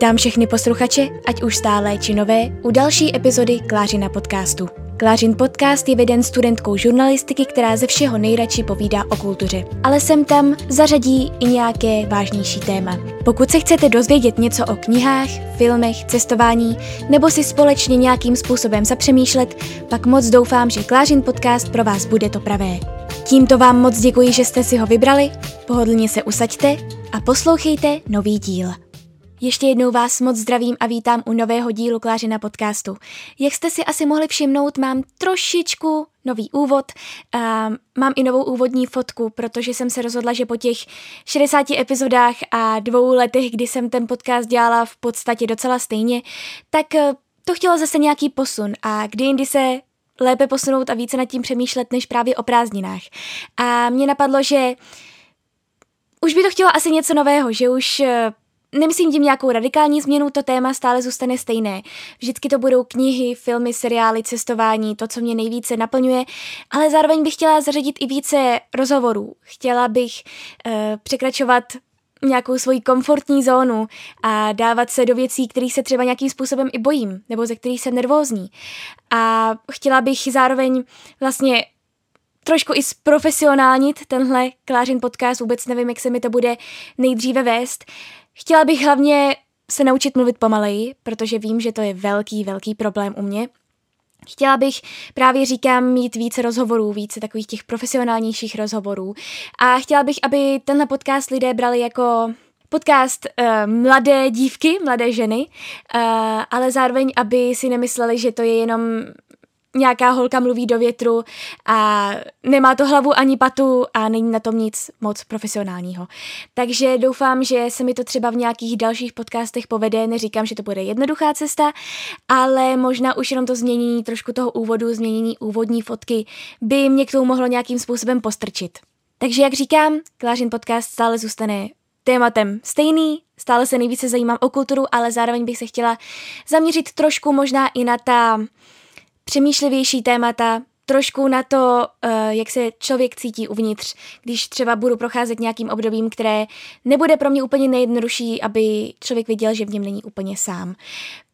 Vítám všechny posluchače, ať už stále či nové, u další epizody Klářina podcastu. Klářin podcast je veden studentkou žurnalistiky, která ze všeho nejradši povídá o kultuře. Ale sem tam zařadí i nějaké vážnější téma. Pokud se chcete dozvědět něco o knihách, filmech, cestování, nebo si společně nějakým způsobem zapřemýšlet, pak moc doufám, že Klářin podcast pro vás bude to pravé. Tímto vám moc děkuji, že jste si ho vybrali, pohodlně se usaďte a poslouchejte nový díl. Ještě jednou vás moc zdravím a vítám u nového dílu Klářina podcastu. Jak jste si asi mohli všimnout, mám trošičku nový úvod, uh, mám i novou úvodní fotku, protože jsem se rozhodla, že po těch 60 epizodách a dvou letech, kdy jsem ten podcast dělala v podstatě docela stejně, tak uh, to chtělo zase nějaký posun a kdy jindy se lépe posunout a více nad tím přemýšlet, než právě o prázdninách. A mě napadlo, že už by to chtělo asi něco nového, že už Nemyslím tím nějakou radikální změnu, to téma stále zůstane stejné. Vždycky to budou knihy, filmy, seriály, cestování, to, co mě nejvíce naplňuje, ale zároveň bych chtěla zařadit i více rozhovorů. Chtěla bych uh, překračovat nějakou svoji komfortní zónu a dávat se do věcí, kterých se třeba nějakým způsobem i bojím, nebo ze kterých jsem nervózní. A chtěla bych zároveň vlastně trošku i zprofesionálnit tenhle Klářin podcast, vůbec nevím, jak se mi to bude nejdříve vést. Chtěla bych hlavně se naučit mluvit pomaleji, protože vím, že to je velký, velký problém u mě. Chtěla bych právě říkám mít více rozhovorů, více takových těch profesionálnějších rozhovorů a chtěla bych, aby tenhle podcast lidé brali jako podcast uh, mladé dívky, mladé ženy, uh, ale zároveň, aby si nemysleli, že to je jenom nějaká holka mluví do větru a nemá to hlavu ani patu a není na tom nic moc profesionálního. Takže doufám, že se mi to třeba v nějakých dalších podcastech povede, neříkám, že to bude jednoduchá cesta, ale možná už jenom to změnění trošku toho úvodu, změnění úvodní fotky by mě k tomu mohlo nějakým způsobem postrčit. Takže jak říkám, Klářin podcast stále zůstane tématem stejný, stále se nejvíce zajímám o kulturu, ale zároveň bych se chtěla zaměřit trošku možná i na ta přemýšlivější témata, trošku na to, uh, jak se člověk cítí uvnitř, když třeba budu procházet nějakým obdobím, které nebude pro mě úplně nejjednodušší, aby člověk viděl, že v něm není úplně sám.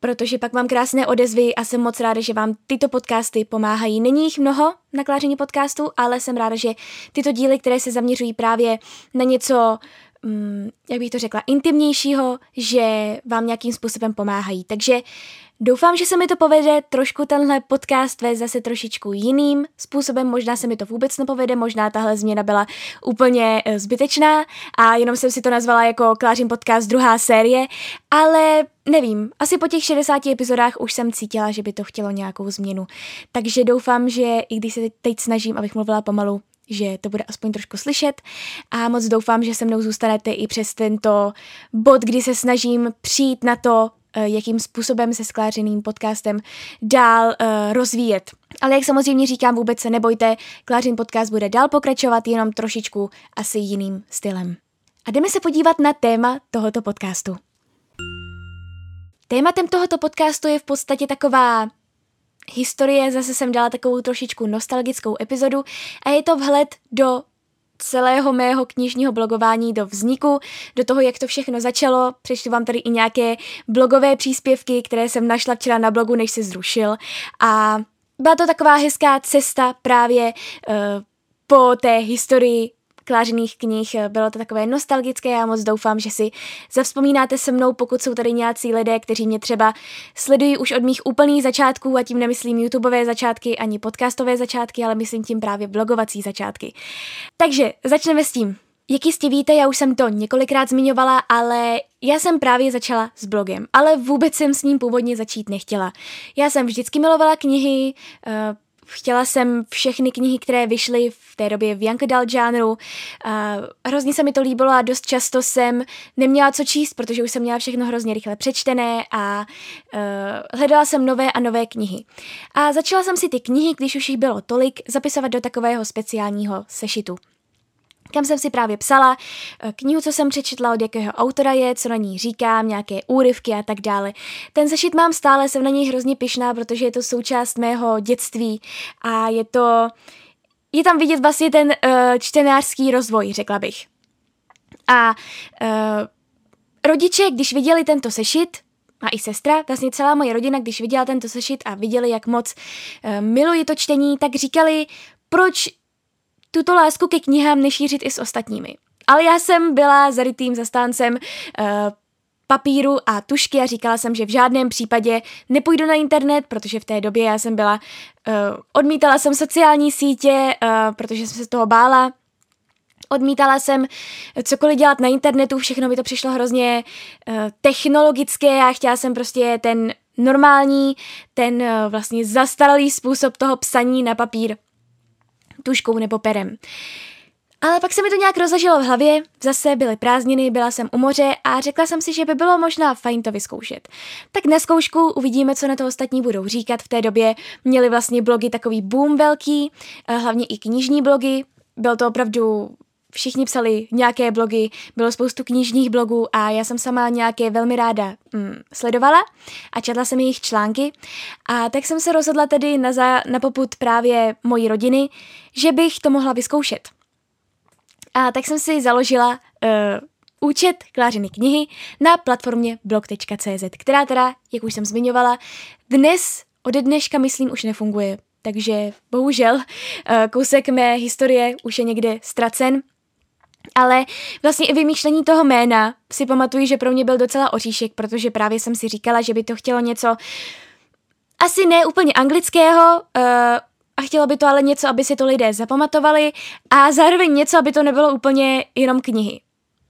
Protože pak mám krásné odezvy a jsem moc ráda, že vám tyto podcasty pomáhají. Není jich mnoho na kláření podcastu, ale jsem ráda, že tyto díly, které se zaměřují právě na něco um, jak bych to řekla, intimnějšího, že vám nějakým způsobem pomáhají. Takže doufám, že se mi to povede trošku tenhle podcast vést zase trošičku jiným způsobem, možná se mi to vůbec nepovede, možná tahle změna byla úplně eh, zbytečná a jenom jsem si to nazvala jako Klářin podcast druhá série, ale nevím, asi po těch 60 epizodách už jsem cítila, že by to chtělo nějakou změnu. Takže doufám, že i když se teď snažím, abych mluvila pomalu, že to bude aspoň trošku slyšet a moc doufám, že se mnou zůstanete i přes tento bod, kdy se snažím přijít na to, jakým způsobem se sklářeným podcastem dál uh, rozvíjet. Ale jak samozřejmě říkám, vůbec se nebojte, Klářin podcast bude dál pokračovat jenom trošičku asi jiným stylem. A jdeme se podívat na téma tohoto podcastu. Tématem tohoto podcastu je v podstatě taková historie, zase jsem dala takovou trošičku nostalgickou epizodu a je to vhled do celého mého knižního blogování do vzniku, do toho, jak to všechno začalo. Přečtu vám tady i nějaké blogové příspěvky, které jsem našla včera na blogu, než se zrušil. A byla to taková hezká cesta právě uh, po té historii klářených knih. Bylo to takové nostalgické, já moc doufám, že si zavzpomínáte se mnou, pokud jsou tady nějací lidé, kteří mě třeba sledují už od mých úplných začátků a tím nemyslím YouTubeové začátky ani podcastové začátky, ale myslím tím právě blogovací začátky. Takže začneme s tím. Jak jistě víte, já už jsem to několikrát zmiňovala, ale já jsem právě začala s blogem, ale vůbec jsem s ním původně začít nechtěla. Já jsem vždycky milovala knihy, eh, chtěla jsem všechny knihy, které vyšly v té době v young adult žánru. Hrozně se mi to líbilo a dost často jsem neměla co číst, protože už jsem měla všechno hrozně rychle přečtené a uh, hledala jsem nové a nové knihy. A začala jsem si ty knihy, když už jich bylo tolik, zapisovat do takového speciálního sešitu kam jsem si právě psala eh, knihu, co jsem přečetla, od jakého autora je, co na ní říkám, nějaké úryvky a tak dále. Ten sešit mám stále, jsem na něj hrozně pišná, protože je to součást mého dětství a je to, je tam vidět vlastně ten uh, čtenářský rozvoj, řekla bych. A uh, rodiče, když viděli tento sešit, a i sestra, vlastně celá moje rodina, když viděla tento sešit a viděli, jak moc uh, miluji to čtení, tak říkali, proč tuto lásku ke knihám nešířit i s ostatními. Ale já jsem byla zarytým zastáncem uh, papíru a tušky a říkala jsem, že v žádném případě nepůjdu na internet, protože v té době já jsem byla, uh, odmítala jsem sociální sítě, uh, protože jsem se toho bála, Odmítala jsem cokoliv dělat na internetu, všechno mi to přišlo hrozně uh, technologické a chtěla jsem prostě ten normální, ten uh, vlastně zastaralý způsob toho psaní na papír tuškou nebo perem. Ale pak se mi to nějak rozleželo v hlavě, zase byly prázdniny, byla jsem u moře a řekla jsem si, že by bylo možná fajn to vyzkoušet. Tak na zkoušku uvidíme, co na to ostatní budou říkat. V té době měli vlastně blogy takový boom velký, hlavně i knižní blogy. Byl to opravdu všichni psali nějaké blogy, bylo spoustu knižních blogů a já jsem sama nějaké velmi ráda mm, sledovala a četla jsem jejich články a tak jsem se rozhodla tedy na, za, na poput právě mojí rodiny, že bych to mohla vyzkoušet. A tak jsem si založila uh, účet Klářiny knihy na platformě blog.cz, která teda, jak už jsem zmiňovala, dnes, ode dneška myslím, už nefunguje. Takže bohužel uh, kousek mé historie už je někde ztracen, ale vlastně i vymýšlení toho jména si pamatuju, že pro mě byl docela oříšek, protože právě jsem si říkala, že by to chtělo něco asi ne úplně anglického, uh, a chtělo by to ale něco, aby si to lidé zapamatovali a zároveň něco, aby to nebylo úplně jenom knihy.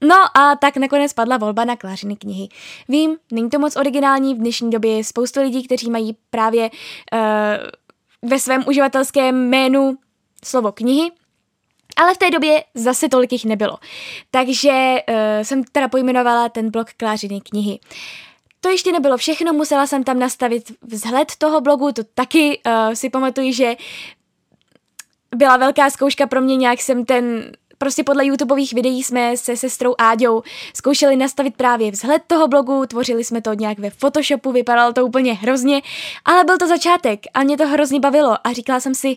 No a tak nakonec padla volba na Klářiny knihy. Vím, není to moc originální, v dnešní době je spoustu lidí, kteří mají právě uh, ve svém uživatelském jménu slovo knihy, ale v té době zase tolik jich nebylo. Takže uh, jsem teda pojmenovala ten blog Klářiny knihy. To ještě nebylo všechno, musela jsem tam nastavit vzhled toho blogu, to taky uh, si pamatuju, že byla velká zkouška pro mě, nějak jsem ten prostě podle YouTubeových videí jsme se sestrou Áďou zkoušeli nastavit právě vzhled toho blogu, tvořili jsme to nějak ve Photoshopu, vypadalo to úplně hrozně, ale byl to začátek a mě to hrozně bavilo a říkala jsem si,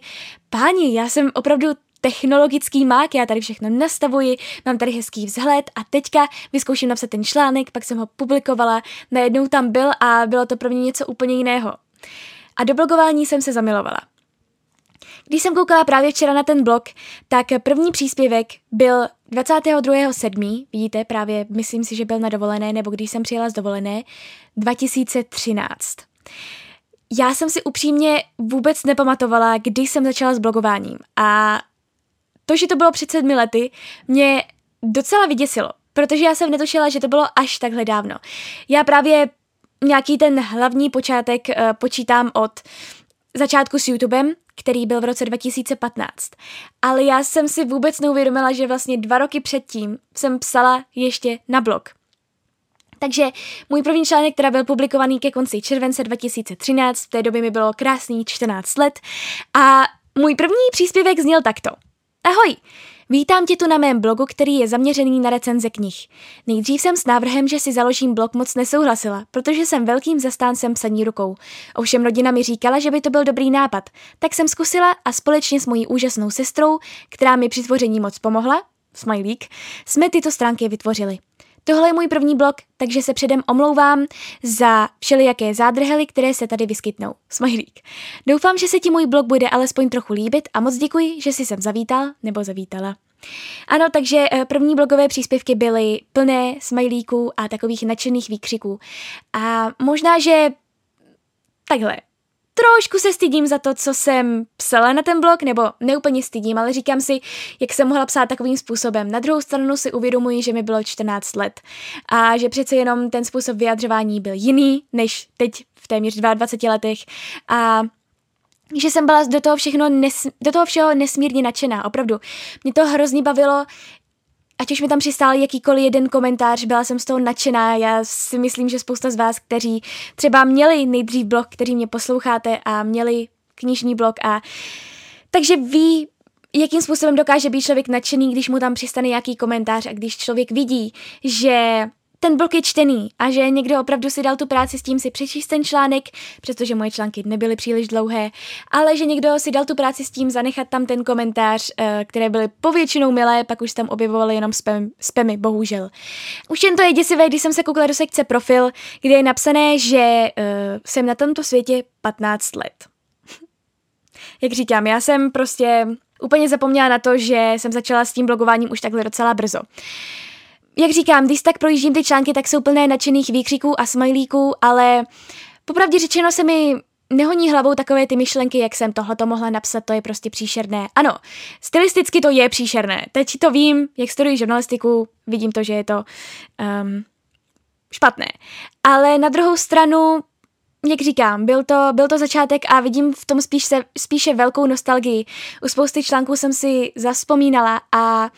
páni, já jsem opravdu technologický mák, já tady všechno nastavuji, mám tady hezký vzhled a teďka vyzkouším napsat ten článek, pak jsem ho publikovala, najednou tam byl a bylo to pro mě něco úplně jiného. A do blogování jsem se zamilovala. Když jsem koukala právě včera na ten blog, tak první příspěvek byl 22.7., vidíte, právě myslím si, že byl na dovolené, nebo když jsem přijela z dovolené, 2013. Já jsem si upřímně vůbec nepamatovala, kdy jsem začala s blogováním a to, že to bylo před sedmi lety, mě docela vyděsilo, protože já jsem netušila, že to bylo až takhle dávno. Já právě nějaký ten hlavní počátek uh, počítám od začátku s YouTubem, který byl v roce 2015. Ale já jsem si vůbec neuvědomila, že vlastně dva roky předtím jsem psala ještě na blog. Takže můj první článek, který byl publikovaný ke konci července 2013, v té době mi bylo krásný 14 let a můj první příspěvek zněl takto – Ahoj! Vítám tě tu na mém blogu, který je zaměřený na recenze knih. Nejdřív jsem s návrhem, že si založím blog moc nesouhlasila, protože jsem velkým zastáncem psaní rukou. Ovšem rodina mi říkala, že by to byl dobrý nápad, tak jsem zkusila a společně s mojí úžasnou sestrou, která mi při tvoření moc pomohla, Smajlík, jsme tyto stránky vytvořili. Tohle je můj první blog, takže se předem omlouvám za všelijaké zádrhely, které se tady vyskytnou. Smajlík. Doufám, že se ti můj blog bude alespoň trochu líbit a moc děkuji, že jsi sem zavítal nebo zavítala. Ano, takže eh, první blogové příspěvky byly plné smajlíků a takových nadšených výkřiků. A možná, že takhle, trošku se stydím za to, co jsem psala na ten blog, nebo neúplně stydím, ale říkám si, jak jsem mohla psát takovým způsobem. Na druhou stranu si uvědomuji, že mi bylo 14 let a že přece jenom ten způsob vyjadřování byl jiný než teď v téměř 22 letech a že jsem byla do toho, všechno nes, do toho všeho nesmírně nadšená, opravdu. Mě to hrozně bavilo, ať už mi tam přistál jakýkoliv jeden komentář, byla jsem z toho nadšená. Já si myslím, že spousta z vás, kteří třeba měli nejdřív blog, který mě posloucháte a měli knižní blog a takže ví, jakým způsobem dokáže být člověk nadšený, když mu tam přistane nějaký komentář a když člověk vidí, že ten blok je čtený a že někdo opravdu si dal tu práci s tím si přečíst ten článek, přestože moje články nebyly příliš dlouhé, ale že někdo si dal tu práci s tím zanechat tam ten komentář, eh, které byly povětšinou milé, pak už tam objevovaly jenom spam, spamy, bohužel. Už jen to je děsivé, když jsem se koukla do sekce profil, kde je napsané, že uh, jsem na tomto světě 15 let. Jak říkám, já jsem prostě úplně zapomněla na to, že jsem začala s tím blogováním už takhle docela brzo. Jak říkám, když tak projíždím ty články, tak jsou plné nadšených výkřiků a smajlíků, ale popravdě řečeno se mi nehoní hlavou takové ty myšlenky, jak jsem tohle to mohla napsat, to je prostě příšerné. Ano, stylisticky to je příšerné. Teď to vím, jak studuji žurnalistiku, vidím to, že je to um, špatné. Ale na druhou stranu jak říkám, byl to, byl to začátek a vidím v tom spíš se, spíše velkou nostalgii. U spousty článků jsem si zaspomínala a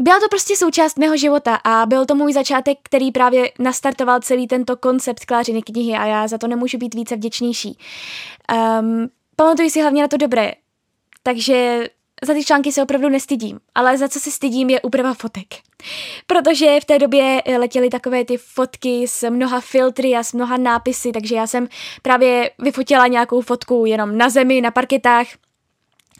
byla to prostě součást mého života a byl to můj začátek, který právě nastartoval celý tento koncept Klářiny knihy a já za to nemůžu být více vděčnější. Um, pamatuji si hlavně na to dobré, takže za ty články se opravdu nestydím, ale za co se stydím je úprava fotek. Protože v té době letěly takové ty fotky s mnoha filtry a s mnoha nápisy, takže já jsem právě vyfotila nějakou fotku jenom na zemi, na parketách,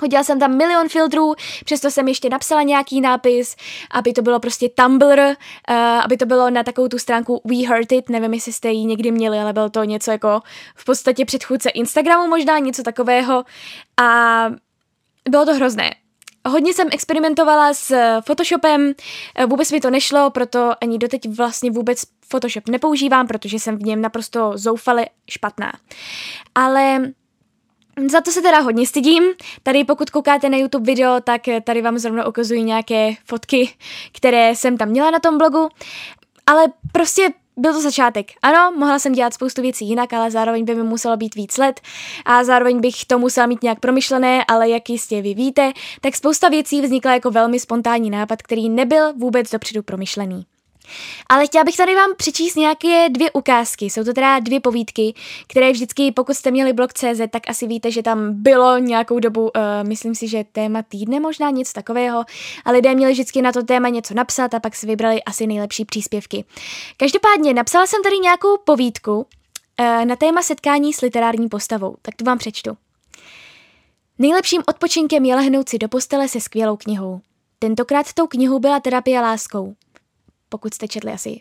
Hodila jsem tam milion filtrů, přesto jsem ještě napsala nějaký nápis, aby to bylo prostě Tumblr, uh, aby to bylo na takovou tu stránku We Heard It, nevím, jestli jste ji někdy měli, ale bylo to něco jako v podstatě předchůdce Instagramu možná, něco takového a bylo to hrozné. Hodně jsem experimentovala s Photoshopem, vůbec mi to nešlo, proto ani doteď vlastně vůbec Photoshop nepoužívám, protože jsem v něm naprosto zoufale špatná. Ale za to se teda hodně stydím. Tady pokud koukáte na YouTube video, tak tady vám zrovna ukazují nějaké fotky, které jsem tam měla na tom blogu. Ale prostě byl to začátek. Ano, mohla jsem dělat spoustu věcí jinak, ale zároveň by mi muselo být víc let a zároveň bych to musela mít nějak promyšlené, ale jak jistě vy víte, tak spousta věcí vznikla jako velmi spontánní nápad, který nebyl vůbec dopředu promyšlený. Ale chtěla bych tady vám přečíst nějaké dvě ukázky. Jsou to teda dvě povídky, které vždycky, pokud jste měli blog CZ, tak asi víte, že tam bylo nějakou dobu, uh, myslím si, že téma týdne možná něco takového, a lidé měli vždycky na to téma něco napsat a pak si vybrali asi nejlepší příspěvky. Každopádně napsala jsem tady nějakou povídku uh, na téma setkání s literární postavou, tak tu vám přečtu. Nejlepším odpočinkem je lehnout si do postele se skvělou knihou. Tentokrát tou knihou byla terapie láskou pokud jste četli asi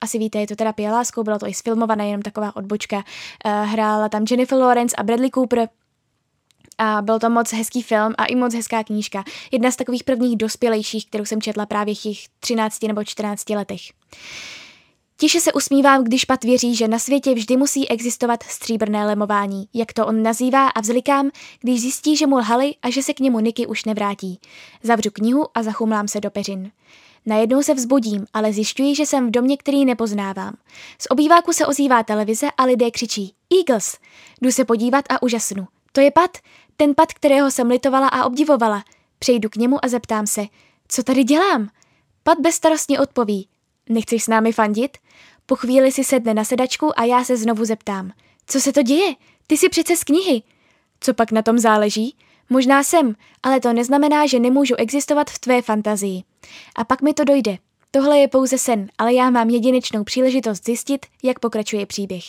asi víte, je to terapie láskou, bylo to i sfilmované, jenom taková odbočka. Uh, hrála tam Jennifer Lawrence a Bradley Cooper, a byl to moc hezký film a i moc hezká knížka. Jedna z takových prvních dospělejších, kterou jsem četla právě v těch 13 nebo 14 letech. Tiše se usmívám, když pat věří, že na světě vždy musí existovat stříbrné lemování, jak to on nazývá a vzlikám, když zjistí, že mu lhali a že se k němu Niky už nevrátí. Zavřu knihu a zachumlám se do peřin. Najednou se vzbudím, ale zjišťuji, že jsem v domě, který nepoznávám. Z obýváku se ozývá televize a lidé křičí Eagles. Jdu se podívat a úžasnu. To je Pat, ten Pat, kterého jsem litovala a obdivovala. Přejdu k němu a zeptám se, co tady dělám? Pat bezstarostně odpoví, nechceš s námi fandit? Po chvíli si sedne na sedačku a já se znovu zeptám, co se to děje? Ty jsi přece z knihy. Co pak na tom záleží? Možná jsem, ale to neznamená, že nemůžu existovat v tvé fantazii. A pak mi to dojde. Tohle je pouze sen, ale já mám jedinečnou příležitost zjistit, jak pokračuje příběh.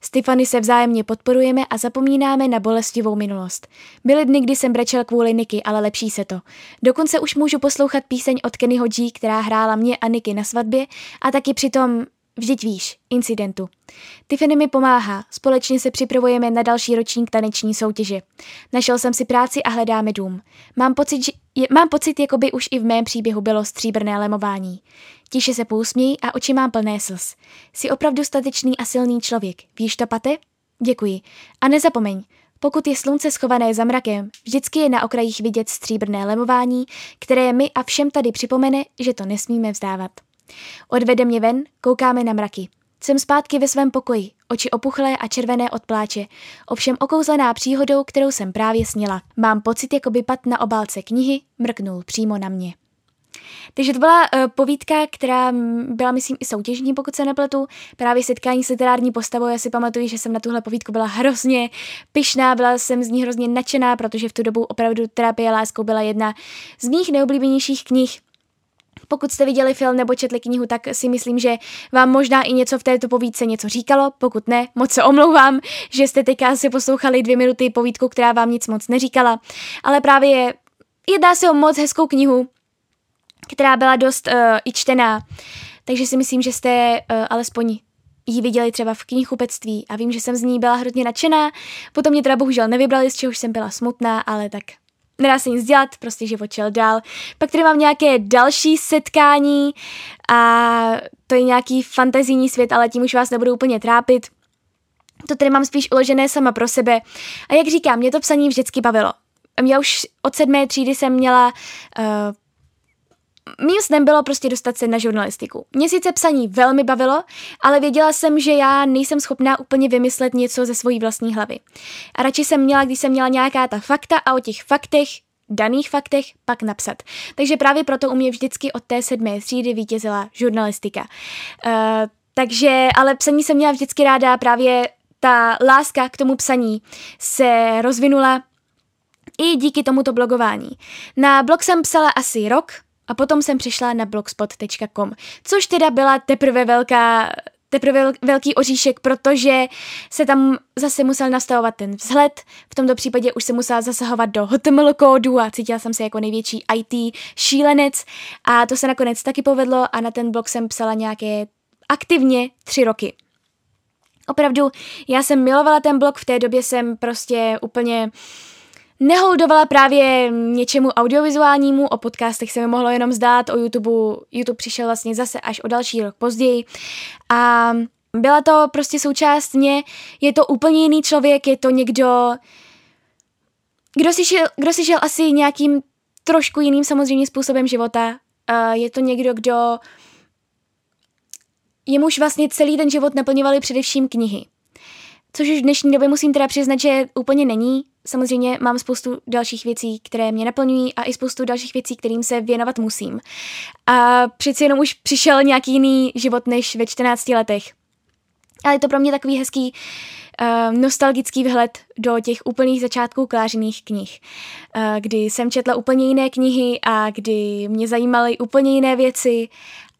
Stefany se vzájemně podporujeme a zapomínáme na bolestivou minulost. Byly dny, kdy jsem brečel kvůli Niky, ale lepší se to. Dokonce už můžu poslouchat píseň od Kennyho G, která hrála mě a Niky na svatbě a taky přitom Vždyť víš, incidentu. Tiffany mi pomáhá, společně se připravujeme na další ročník taneční soutěže. Našel jsem si práci a hledáme dům. Mám pocit, že, je, mám pocit, jako by už i v mém příběhu bylo stříbrné lemování. Tiše se pousměj a oči mám plné slz. Jsi opravdu statečný a silný člověk, víš to, Pate? Děkuji. A nezapomeň, pokud je slunce schované za mrakem, vždycky je na okrajích vidět stříbrné lemování, které mi a všem tady připomene, že to nesmíme vzdávat. Odvede mě ven, koukáme na mraky. Jsem zpátky ve svém pokoji, oči opuchlé a červené od pláče, ovšem okouzlená příhodou, kterou jsem právě sněla. Mám pocit, jako by pat na obálce knihy mrknul přímo na mě. Takže to byla uh, povídka, která byla, myslím, i soutěžní, pokud se nepletu. Právě setkání s literární postavou. Já si pamatuju, že jsem na tuhle povídku byla hrozně pyšná, byla jsem z ní hrozně nadšená, protože v tu dobu opravdu terapie láskou byla jedna z mých nejoblíbenějších knih Pokud jste viděli film nebo četli knihu, tak si myslím, že vám možná i něco v této povídce něco říkalo. Pokud ne, moc se omlouvám, že jste teďka si poslouchali dvě minuty povídku, která vám nic moc neříkala. Ale právě jedná se o moc hezkou knihu, která byla dost uh, i čtená. Takže si myslím, že jste uh, alespoň ji viděli třeba v knihkupectví a vím, že jsem z ní byla hrozně nadšená. Potom mě teda bohužel nevybrali, z čehož jsem byla smutná, ale tak nedá se nic dělat, prostě život čel dál. Pak tady mám nějaké další setkání a to je nějaký fantazijní svět, ale tím už vás nebudu úplně trápit. To tady mám spíš uložené sama pro sebe. A jak říkám, mě to psaní vždycky bavilo. Já už od sedmé třídy jsem měla uh, mým snem bylo prostě dostat se na žurnalistiku. Mě sice psaní velmi bavilo, ale věděla jsem, že já nejsem schopná úplně vymyslet něco ze svojí vlastní hlavy. A radši jsem měla, když jsem měla nějaká ta fakta a o těch faktech daných faktech pak napsat. Takže právě proto u mě vždycky od té sedmé třídy vítězila žurnalistika. Uh, takže, ale psaní jsem měla vždycky ráda, právě ta láska k tomu psaní se rozvinula i díky tomuto blogování. Na blog jsem psala asi rok, a potom jsem přišla na blogspot.com, což teda byla teprve velká teprve velký oříšek, protože se tam zase musel nastavovat ten vzhled, v tomto případě už se musela zasahovat do HTML kódu a cítila jsem se jako největší IT šílenec a to se nakonec taky povedlo a na ten blog jsem psala nějaké aktivně tři roky. Opravdu, já jsem milovala ten blog, v té době jsem prostě úplně uh, neholdovala právě něčemu audiovizuálnímu, o podcastech se mi mohlo jenom zdát, o YouTube, YouTube přišel vlastně zase až o další rok později a byla to prostě součást mě, je to úplně jiný člověk, je to někdo, kdo si šel, kdo si šel asi nějakým trošku jiným samozřejmě způsobem života, uh, je to někdo, kdo jemuž vlastně celý ten život naplňovali především knihy. Což už v dnešní době musím teda přiznat, že úplně není. Samozřejmě mám spoustu dalších věcí, které mě naplňují a i spoustu dalších věcí, kterým se věnovat musím. A přeci jenom už přišel nějaký jiný život než ve 14 letech. Ale je to pro mě takový hezký uh, nostalgický vhled do těch úplných začátků klářených knih, uh, kdy jsem četla úplně jiné knihy a kdy mě zajímaly úplně jiné věci,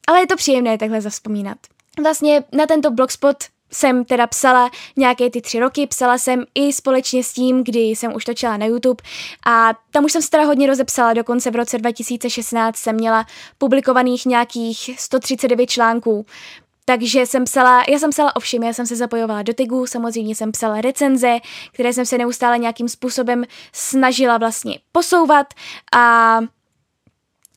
ale je to příjemné takhle zavzpomínat. Vlastně na tento blogspot jsem teda psala nějaké ty tři roky, psala jsem i společně s tím, kdy jsem už točila na YouTube a tam už jsem se teda hodně rozepsala, dokonce v roce 2016 jsem měla publikovaných nějakých 139 článků, takže jsem psala, já jsem psala o všem, já jsem se zapojovala do tagů, samozřejmě jsem psala recenze, které jsem se neustále nějakým způsobem snažila vlastně posouvat a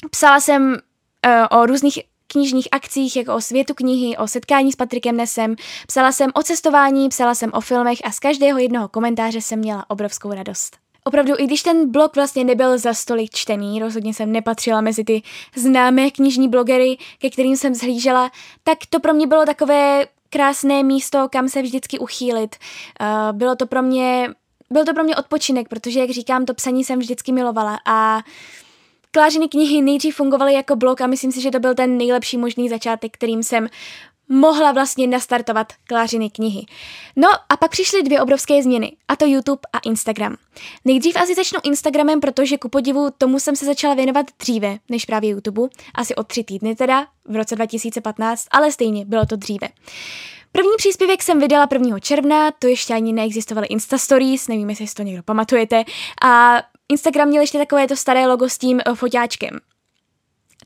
psala jsem uh, o různých knižních akcích, jako o světu knihy, o setkání s Patrikem Nesem. Psala jsem o cestování, psala jsem o filmech a z každého jednoho komentáře jsem měla obrovskou radost. Opravdu, i když ten blog vlastně nebyl za stolik čtený, rozhodně jsem nepatřila mezi ty známé knižní blogery, ke kterým jsem zhlížela, tak to pro mě bylo takové krásné místo, kam se vždycky uchýlit. Uh, bylo to pro mě, byl to pro mě odpočinek, protože, jak říkám, to psaní jsem vždycky milovala a uh, Klářiny knihy nejdřív fungovaly jako blog a myslím si, že to byl ten nejlepší možný začátek, kterým jsem mohla vlastně nastartovat klářiny knihy. No a pak přišly dvě obrovské změny, a to YouTube a Instagram. Nejdřív asi začnu Instagramem, protože ku podivu tomu jsem se začala věnovat dříve než právě YouTube, asi o tři týdny teda, v roce 2015, ale stejně bylo to dříve. První příspěvek jsem vydala 1. června, to ještě ani neexistovaly Insta Stories, nevím, jestli si to někdo pamatujete, a Instagram měl ještě takové to staré logo s tím uh, foťáčkem.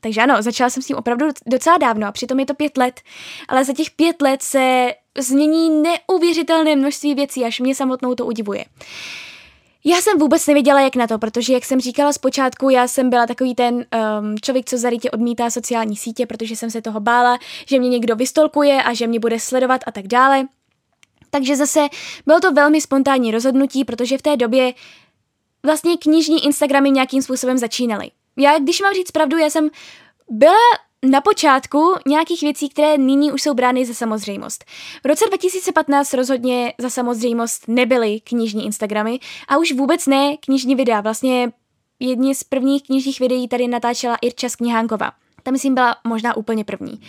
Takže ano, začala jsem s tím opravdu docela dávno a přitom je to pět let, ale za těch pět let se změní neuvěřitelné množství věcí, až mě samotnou to udivuje. Já jsem vůbec nevěděla, jak na to, protože, jak jsem říkala zpočátku, já jsem byla takový ten um, člověk, co zarytě odmítá sociální sítě, protože jsem se toho bála, že mě někdo vystolkuje a že mě bude sledovat a tak dále. Takže zase bylo to velmi spontánní rozhodnutí, protože v té době vlastně knižní Instagramy nějakým způsobem začínaly. Já, když mám říct pravdu, já jsem byla na počátku nějakých věcí, které nyní už jsou brány za samozřejmost. V roce 2015 rozhodně za samozřejmost nebyly knižní Instagramy a už vůbec ne knižní videa. Vlastně jedni z prvních knižních videí tady natáčela Irča Knihánkova. Ta myslím byla možná úplně první.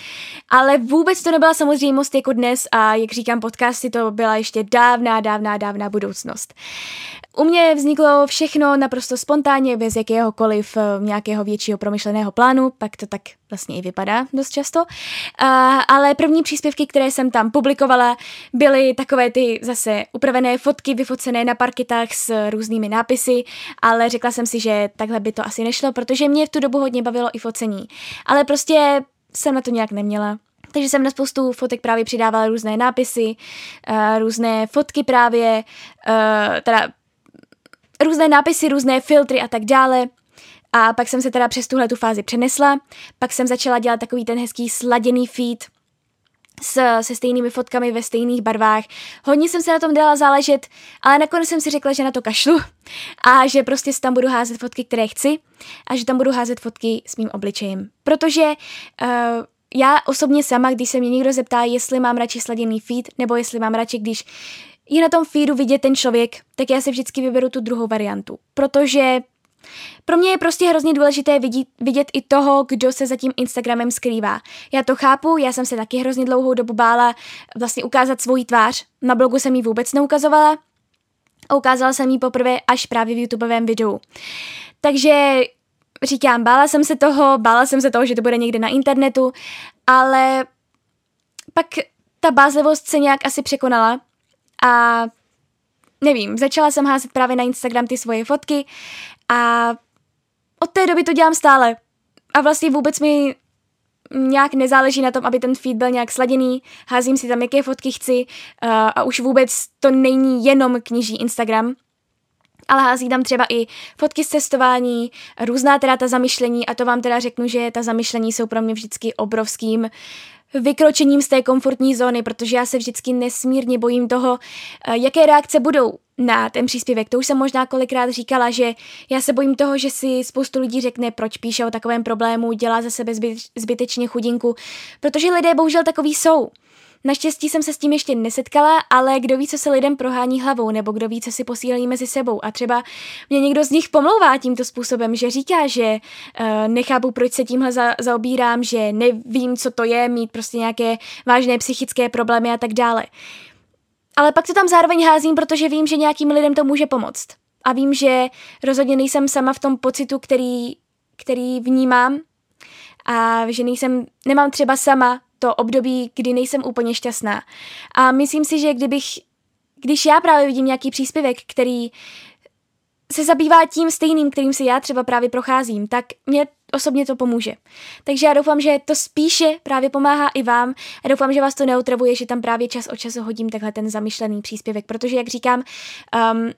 Ale vůbec to nebyla samozřejmost jako dnes a jak říkám podcasty, to byla ještě dávná, dávná, dávná budoucnost. U mě vzniklo všechno naprosto spontánně, bez jakéhokoliv uh, nějakého většího promyšleného plánu, pak to tak vlastně i vypadá dost často. Uh, ale první příspěvky, které jsem tam publikovala, byly takové ty zase upravené fotky vyfocené na parketách s různými nápisy, ale řekla jsem si, že takhle by to asi nešlo, protože mě v tu dobu hodně bavilo i focení. Ale prostě jsem na to nějak neměla. Takže jsem na spoustu fotek právě přidávala různé nápisy, uh, různé fotky právě, uh, teda různé nápisy, různé filtry a tak dále. A pak jsem se teda přes tuhle tu fázi přenesla, pak jsem začala dělat takový ten hezký sladěný feed, s, se stejnými fotkami ve stejných barvách. Hodně jsem se na tom dala záležet, ale nakonec jsem si řekla, že na to kašlu a že prostě tam budu házet fotky, které chci a že tam budu házet fotky s mým obličejem. Protože uh, já osobně sama, když se mě někdo zeptá, jestli mám radši sladěný feed, nebo jestli mám radši, když je na tom feedu vidět ten člověk, tak já si vždycky vyberu tu druhou variantu. Protože pro mě je prostě hrozně důležité vidět, vidět i toho, kdo se za tím Instagramem skrývá. Já to chápu, já jsem se taky hrozně dlouhou dobu bála vlastně ukázat svoji tvář. Na blogu jsem ji vůbec neukazovala a ukázala jsem ji poprvé až právě v YouTubeovém videu. Takže říkám, bála jsem se toho, bála jsem se toho, že to bude někde na internetu, ale pak ta bázlivost se nějak asi překonala a nevím, začala jsem házet právě na Instagram ty svoje fotky a od té doby to dělám stále. A vlastně vůbec mi nějak nezáleží na tom, aby ten feed byl nějak sladěný, házím si tam, jaké fotky chci uh, a už vůbec to není jenom kniží Instagram, ale hází tam třeba i fotky z cestování, různá teda ta zamyšlení a to vám teda řeknu, že ta zamyšlení jsou pro mě vždycky obrovským vykročením z té komfortní zóny, protože já se vždycky nesmírně bojím toho, eh, jaké reakce budou na ten příspěvek. To už jsem možná kolikrát říkala, že já se bojím toho, že si spoustu lidí řekne, proč píše o takovém problému, dělá za sebe zbytečně chudinku, protože lidé bohužel takový jsou. Naštěstí jsem se s tím ještě nesetkala, ale kdo ví, co se lidem prohání hlavou, nebo kdo ví, co si posílají mezi sebou. A třeba mě někdo z nich pomlouvá tímto způsobem, že říká, že uh, nechápu, proč se tímhle za, zaobírám, že nevím, co to je, mít prostě nějaké vážné psychické problémy a tak dále. Ale pak to tam zároveň házím, protože vím, že nějakým lidem to může pomoct. A vím, že rozhodně nejsem sama v tom pocitu, který, který vnímám a že nejsem, nemám třeba sama to období, kdy nejsem úplně šťastná. A myslím si, že kdybych, když já právě vidím nějaký příspěvek, který se zabývá tím stejným, kterým se já třeba právě procházím, tak mě osobně to pomůže. Takže já doufám, že to spíše právě pomáhá i vám a doufám, že vás to neutravuje, že tam právě čas od času hodím takhle ten zamýšlený příspěvek, protože jak říkám, um,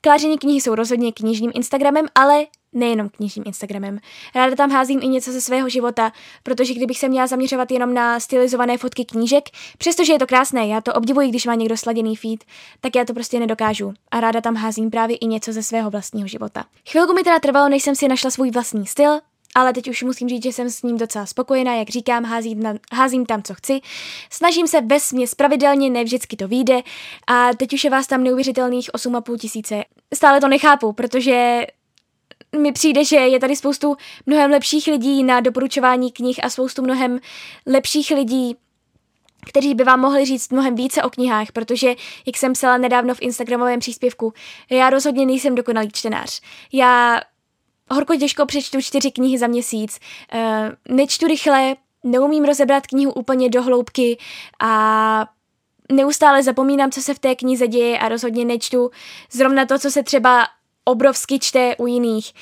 Kláření knihy jsou rozhodně knižním Instagramem, ale nejenom knižním Instagramem. Ráda tam házím i něco ze svého života, protože kdybych se měla zaměřovat jenom na stylizované fotky knížek, přestože je to krásné, já to obdivuji, když má někdo sladěný feed, tak já to prostě nedokážu. A ráda tam házím právě i něco ze svého vlastního života. Chvilku mi teda trvalo, než jsem si našla svůj vlastní styl, ale teď už musím říct, že jsem s ním docela spokojená, jak říkám, házím, na, házím tam, co chci. Snažím se ve směs pravidelně, ne vždycky to vyjde a teď už je vás tam neuvěřitelných 8,5 tisíce. Stále to nechápu, protože mi přijde, že je tady spoustu mnohem lepších lidí na doporučování knih a spoustu mnohem lepších lidí, kteří by vám mohli říct mnohem více o knihách, protože, jak jsem psala nedávno v Instagramovém příspěvku, já rozhodně nejsem dokonalý čtenář. Já horko těžko přečtu čtyři knihy za měsíc, uh, nečtu rychle, neumím rozebrat knihu úplně do hloubky a neustále zapomínám, co se v té knize děje a rozhodně nečtu zrovna to, co se třeba obrovsky čte u jiných.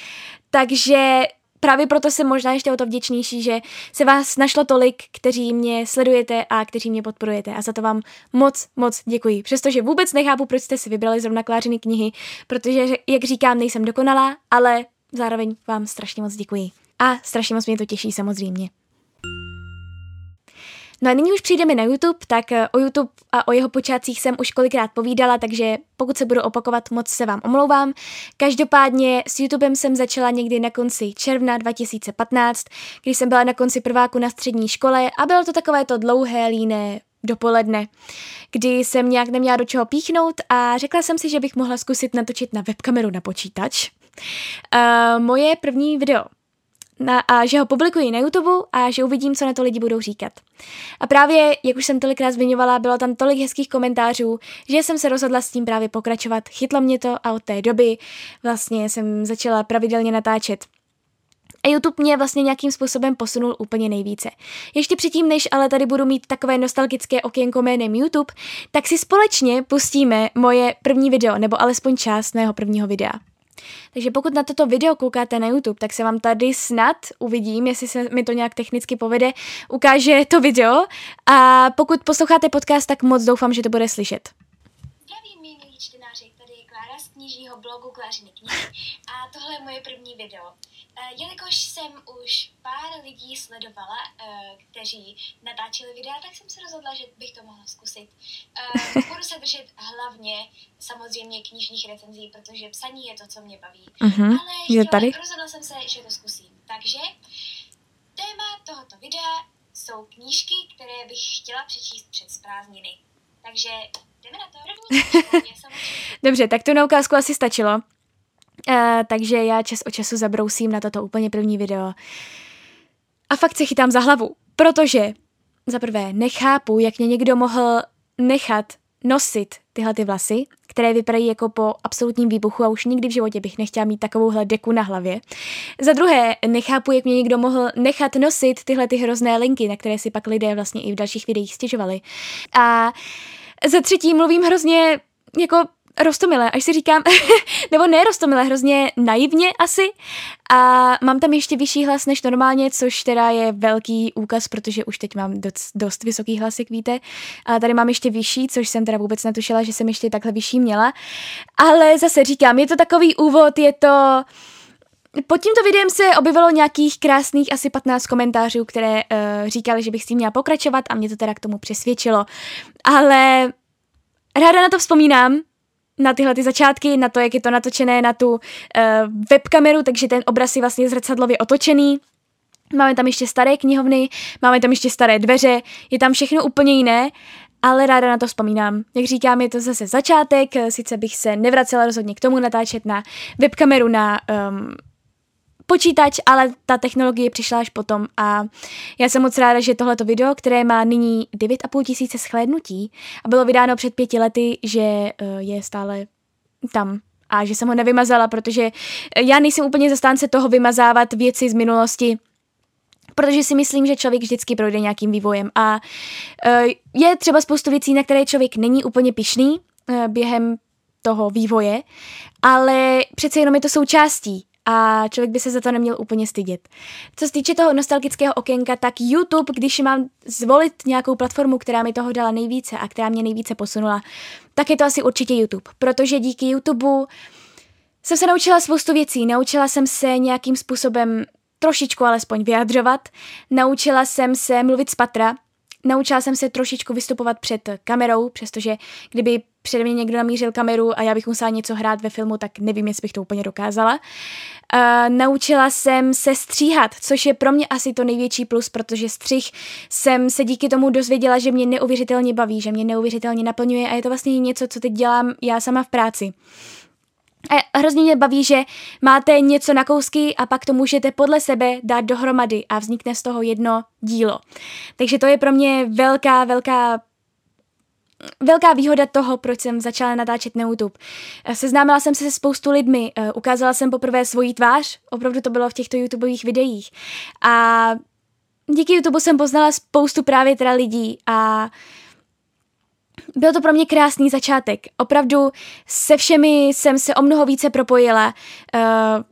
Takže právě proto jsem možná ještě o to vděčnější, že se vás našlo tolik, kteří mě sledujete a kteří mě podporujete a za to vám moc, moc děkuji. Přestože vůbec nechápu, proč jste si vybrali zrovna klářiny knihy, protože, jak říkám, nejsem dokonalá, ale zároveň vám strašně moc děkuji. A strašně moc mě to těší samozřejmě. No a nyní už přijdeme na YouTube, tak eh, o YouTube a o jeho počátcích jsem už kolikrát povídala, takže pokud se budu opakovat, moc se vám omlouvám. Každopádně s YouTubem jsem začala někdy na konci června 2015, když jsem byla na konci prváku na střední škole a bylo to takové to dlouhé, líné dopoledne, kdy jsem nějak neměla do čeho píchnout a řekla jsem si, že bych mohla zkusit natočit na webkameru na počítač. Uh, moje první video na, a že ho publikuji na YouTube a že uvidím, co na to lidi budou říkat. A právě, jak už jsem tolikrát zmiňovala, bylo tam tolik hezkých komentářů, že jsem se rozhodla s tím právě pokračovat. Chytlo mě to a od té doby vlastně jsem začala pravidelně natáčet. A YouTube mě vlastně nějakým způsobem posunul úplně nejvíce. Ještě předtím, než ale tady budu mít takové nostalgické okénko jménem YouTube, tak si společně pustíme moje první video, nebo alespoň část mého prvního videa. Takže pokud na toto video koukáte na YouTube, tak se vám tady snad uvidím, jestli se mi to nějak technicky povede, ukáže to video a pokud posloucháte podcast, tak moc doufám, že to bude slyšet. Zdravím, milí čtenáři, tady je Klára z knižního blogu Klářiny knihy a tohle je moje první video. Eh, jelikož jsem už pár lidí sledovala, eh, kteří natáčeli videa, tak jsem se rozhodla, že bych to mohla zkusit. Eh, budu se držet hlavně samozřejmě knižních recenzí, protože psaní je to, co mě baví. Uh-huh. Ale chtěla, tady? rozhodla jsem se, že to zkusím. Takže téma tohoto videa jsou knížky, které bych chtěla přečíst před prázdniny. Takže jdeme na to. Dobře, tak to na ukázku asi stačilo. Uh, takže já čas od času zabrousím na toto úplně první video. A fakt se chytám za hlavu, protože za prvé nechápu, jak mě někdo mohl nechat nosit tyhle ty vlasy, které vypadají jako po absolutním výbuchu a už nikdy v životě bych nechtěla mít takovouhle deku na hlavě. Za druhé, nechápu, jak mě někdo mohl nechat nosit tyhle ty hrozné linky, na které si pak lidé vlastně i v dalších videích stěžovali. A za třetí, mluvím hrozně jako rostomilé, až si říkám, nebo ne rostomilé, hrozně naivně asi. A mám tam ještě vyšší hlas než normálně, což teda je velký úkaz, protože už teď mám dost, dost vysoký hlas, jak víte. A tady mám ještě vyšší, což jsem teda vůbec netušila, že jsem ještě takhle vyšší měla. Ale zase říkám, je to takový úvod, je to... Pod tímto videem se objevilo nějakých krásných asi 15 komentářů, které uh, říkali, že bych s tím měla pokračovat a mě to teda k tomu přesvědčilo. Ale ráda na to vzpomínám, na tyhle ty začátky, na to, jak je to natočené na tu uh, webkameru, takže ten obraz je vlastně zrcadlově otočený. Máme tam ještě staré knihovny, máme tam ještě staré dveře, je tam všechno úplně jiné, ale ráda na to vzpomínám. Jak říkám, je to zase začátek, sice bych se nevracela rozhodně k tomu natáčet na webkameru na um, počítač, ale ta technologie přišla až potom a já jsem moc ráda, že tohleto video, které má nyní 9,5 tisíce shlédnutí a bylo vydáno před pěti lety, že uh, je stále tam a že jsem ho nevymazala, protože já nejsem úplně zastánce toho vymazávat věci z minulosti, protože si myslím, že člověk vždycky projde nějakým vývojem a uh, je třeba spoustu věcí, na které člověk není úplně pišný uh, během toho vývoje, ale přece jenom je to součástí a člověk by se za to neměl úplně stydět. Co se týče toho nostalgického okénka, tak YouTube, když mám zvolit nějakou platformu, která mi toho dala nejvíce a která mě nejvíce posunula, tak je to asi určitě YouTube, protože díky YouTube jsem se naučila spoustu věcí. Naučila jsem se nějakým způsobem trošičku alespoň vyjadřovat, naučila jsem se mluvit z patra, naučila jsem se trošičku vystupovat před kamerou, přestože kdyby přede mě někdo namířil kameru a já bych musela něco hrát ve filmu, tak nevím, jestli bych to úplně dokázala. Uh, naučila jsem se stříhat, což je pro mě asi to největší plus, protože střih jsem se díky tomu dozvěděla, že mě neuvěřitelně baví, že mě neuvěřitelně naplňuje a je to vlastně něco, co teď dělám já sama v práci. A hrozně mě baví, že máte něco na kousky a pak to můžete podle sebe dát dohromady a vznikne z toho jedno dílo. Takže to je pro mě velká, velká velká výhoda toho, proč jsem začala natáčet na YouTube. Seznámila jsem se se spoustu lidmi, eh, ukázala jsem poprvé svoji tvář, opravdu to bylo v těchto YouTubeových videích. A díky YouTube jsem poznala spoustu právě teda lidí a byl to pro mě krásný začátek. Opravdu se všemi jsem se o mnoho více propojila. Uh,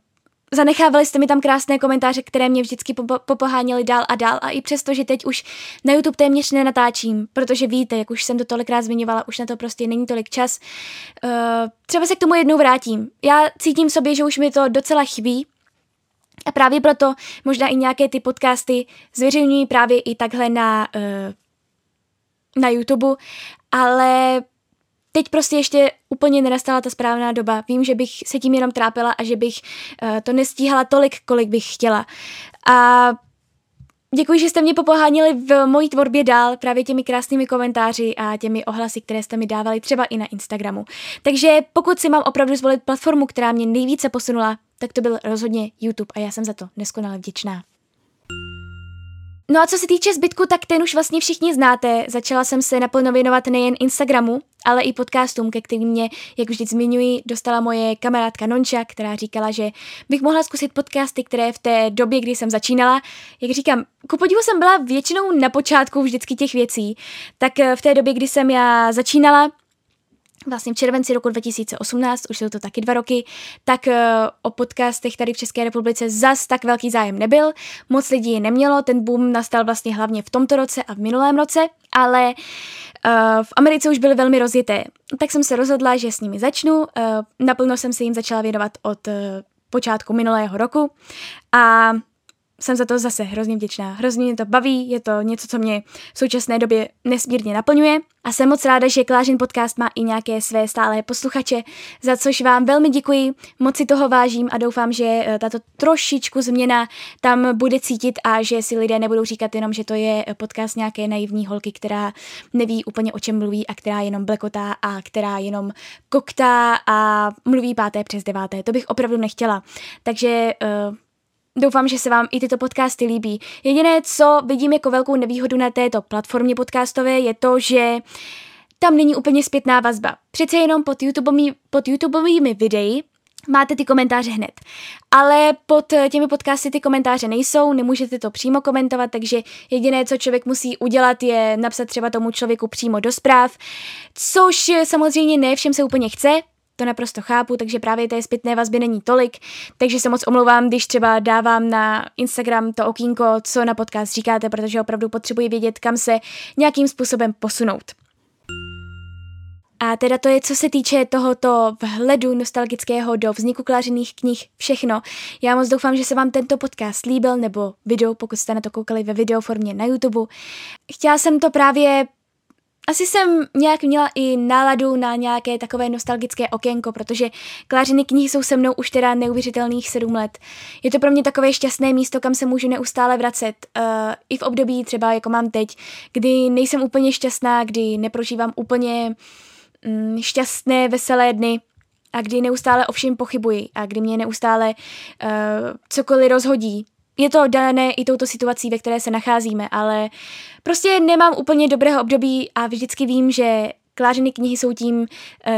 zanechávali jste mi tam krásné komentáře, které mě vždycky popoháněly dál a dál a i přesto, že teď už na YouTube téměř nenatáčím, protože víte, jak už jsem to tolikrát zmiňovala, už na to prostě není tolik čas. Uh, třeba se k tomu jednou vrátím. Já cítím sobě, že už mi to docela chybí, a právě proto možná i nějaké ty podcasty zveřejňují právě i takhle na, uh, na YouTube, ale teď prostě ještě úplně nenastala ta správná doba. Vím, že bych se tím jenom trápila a že bych uh, to nestíhala tolik, kolik bych chtěla. A Děkuji, že jste mě popohánili v mojí tvorbě dál právě těmi krásnými komentáři a těmi ohlasy, které jste mi dávali třeba i na Instagramu. Takže pokud si mám opravdu zvolit platformu, která mě nejvíce posunula, tak to byl rozhodně YouTube a já jsem za to neskonale vděčná. No a co se týče zbytku, tak ten už vlastně všichni znáte. Začala jsem se naplno věnovat nejen Instagramu, ale i podcastům, ke kterým mě, jak vždy zmiňuji, dostala moje kamarádka Nonča, která říkala, že bych mohla zkusit podcasty, které v té době, kdy jsem začínala, jak říkám, ku podivu jsem byla většinou na počátku vždycky těch věcí, tak v té době, kdy jsem já začínala, vlastně v červenci roku 2018, už jsou to taky dva roky, tak uh, o podcastech tady v České republice zas tak velký zájem nebyl, moc lidí je nemělo, ten boom nastal vlastně hlavně v tomto roce a v minulém roce, ale uh, v Americe už byly velmi rozjeté. Tak jsem se rozhodla, že s nimi začnu, uh, naplno jsem se jim začala věnovat od počátku minulého roku. A jsem za to zase hrozně vděčná. Hrozně mě to baví, je to něco, co mě v současné době nesmírně naplňuje a jsem moc ráda, že Klážin podcast má i nějaké své stálé posluchače, za což vám velmi děkuji, moc si toho vážím a doufám, že eh, tato trošičku změna tam bude cítit a že si lidé nebudou říkat jenom, že to je podcast nějaké naivní holky, která neví úplně o čem mluví a která jenom blekotá a která jenom koktá a mluví páté přes deváté. To bych opravdu nechtěla. Takže uh, Doufám, že se vám i tyto podcasty líbí. Jediné, co vidím jako velkou nevýhodu na této platformě podcastové, je to, že tam není úplně zpětná vazba. Přece jenom pod, YouTubeovými, pod YouTubeovými videi máte ty komentáře hned. Ale pod těmi podcasty ty komentáře nejsou, nemůžete to přímo komentovat, takže jediné, co člověk musí udělat, je napsat třeba tomu člověku přímo do zpráv, což samozřejmě ne všem se úplně chce, to naprosto chápu, takže právě té zpětné vazby není tolik, takže se moc omlouvám, když třeba dávám na Instagram to okýnko, co na podcast říkáte, protože opravdu potřebuji vědět, kam se nějakým způsobem posunout. A teda to je, co se týče tohoto vhledu nostalgického do vzniku klářených knih, všechno. Já moc doufám, že se vám tento podcast líbil, nebo video, pokud jste na to koukali ve videoformě na YouTube. Chtěla jsem to právě asi jsem nějak měla i náladu na nějaké takové nostalgické okénko, protože Klářiny knihy jsou se mnou už teda neuvěřitelných sedm let. Je to pro mě takové šťastné místo, kam se můžu neustále vracet. Uh, I v období třeba jako mám teď, kdy nejsem úplně šťastná, kdy neprožívám úplně mm, šťastné, veselé dny a kdy neustále o všem pochybuji a kdy mě neustále uh, cokoliv rozhodí, je to dané i touto situací, ve které se nacházíme, ale prostě nemám úplně dobrého období a vždycky vím, že Klářiny knihy jsou tím uh,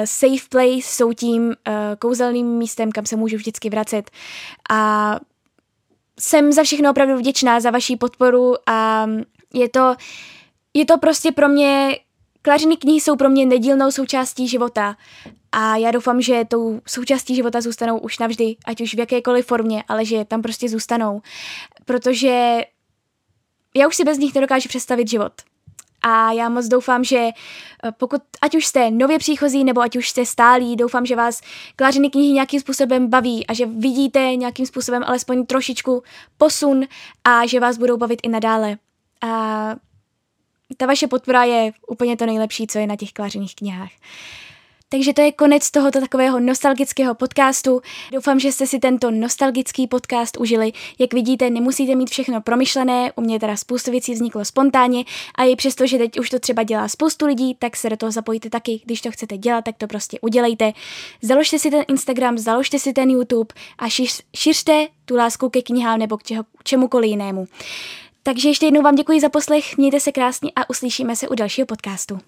safe place, jsou tím uh, kouzelným místem, kam se můžu vždycky vracet. A jsem za všechno opravdu vděčná, za vaši podporu a je to, je to prostě pro mě Klářiny knihy jsou pro mě nedílnou součástí života a já doufám, že tou součástí života zůstanou už navždy, ať už v jakékoliv formě, ale že tam prostě zůstanou, protože já už si bez nich nedokážu představit život. A já moc doufám, že eh, pokud, ať už jste nově příchozí, nebo ať už jste stálí, doufám, že vás klářiny knihy nějakým způsobem baví a že vidíte nějakým způsobem alespoň trošičku posun a že vás budou bavit i nadále. A ta vaše podpora je úplně to nejlepší, co je na těch klářených knihách. Takže to je konec tohoto takového nostalgického podcastu. Doufám, že jste si tento nostalgický podcast užili. Jak vidíte, nemusíte mít všechno promyšlené, u mě teda spoustu věcí vzniklo spontánně a i přesto, že teď už to třeba dělá spoustu lidí, tak se do toho zapojte taky. Když to chcete dělat, tak to prostě udělejte. Založte si ten Instagram, založte si ten YouTube a šiř, šiřte tu lásku ke knihám nebo k, čeho, čemukoliv jinému. Takže ještě jednou vám děkuji za poslech, mějte se krásně a uslyšíme se u dalšího podcastu.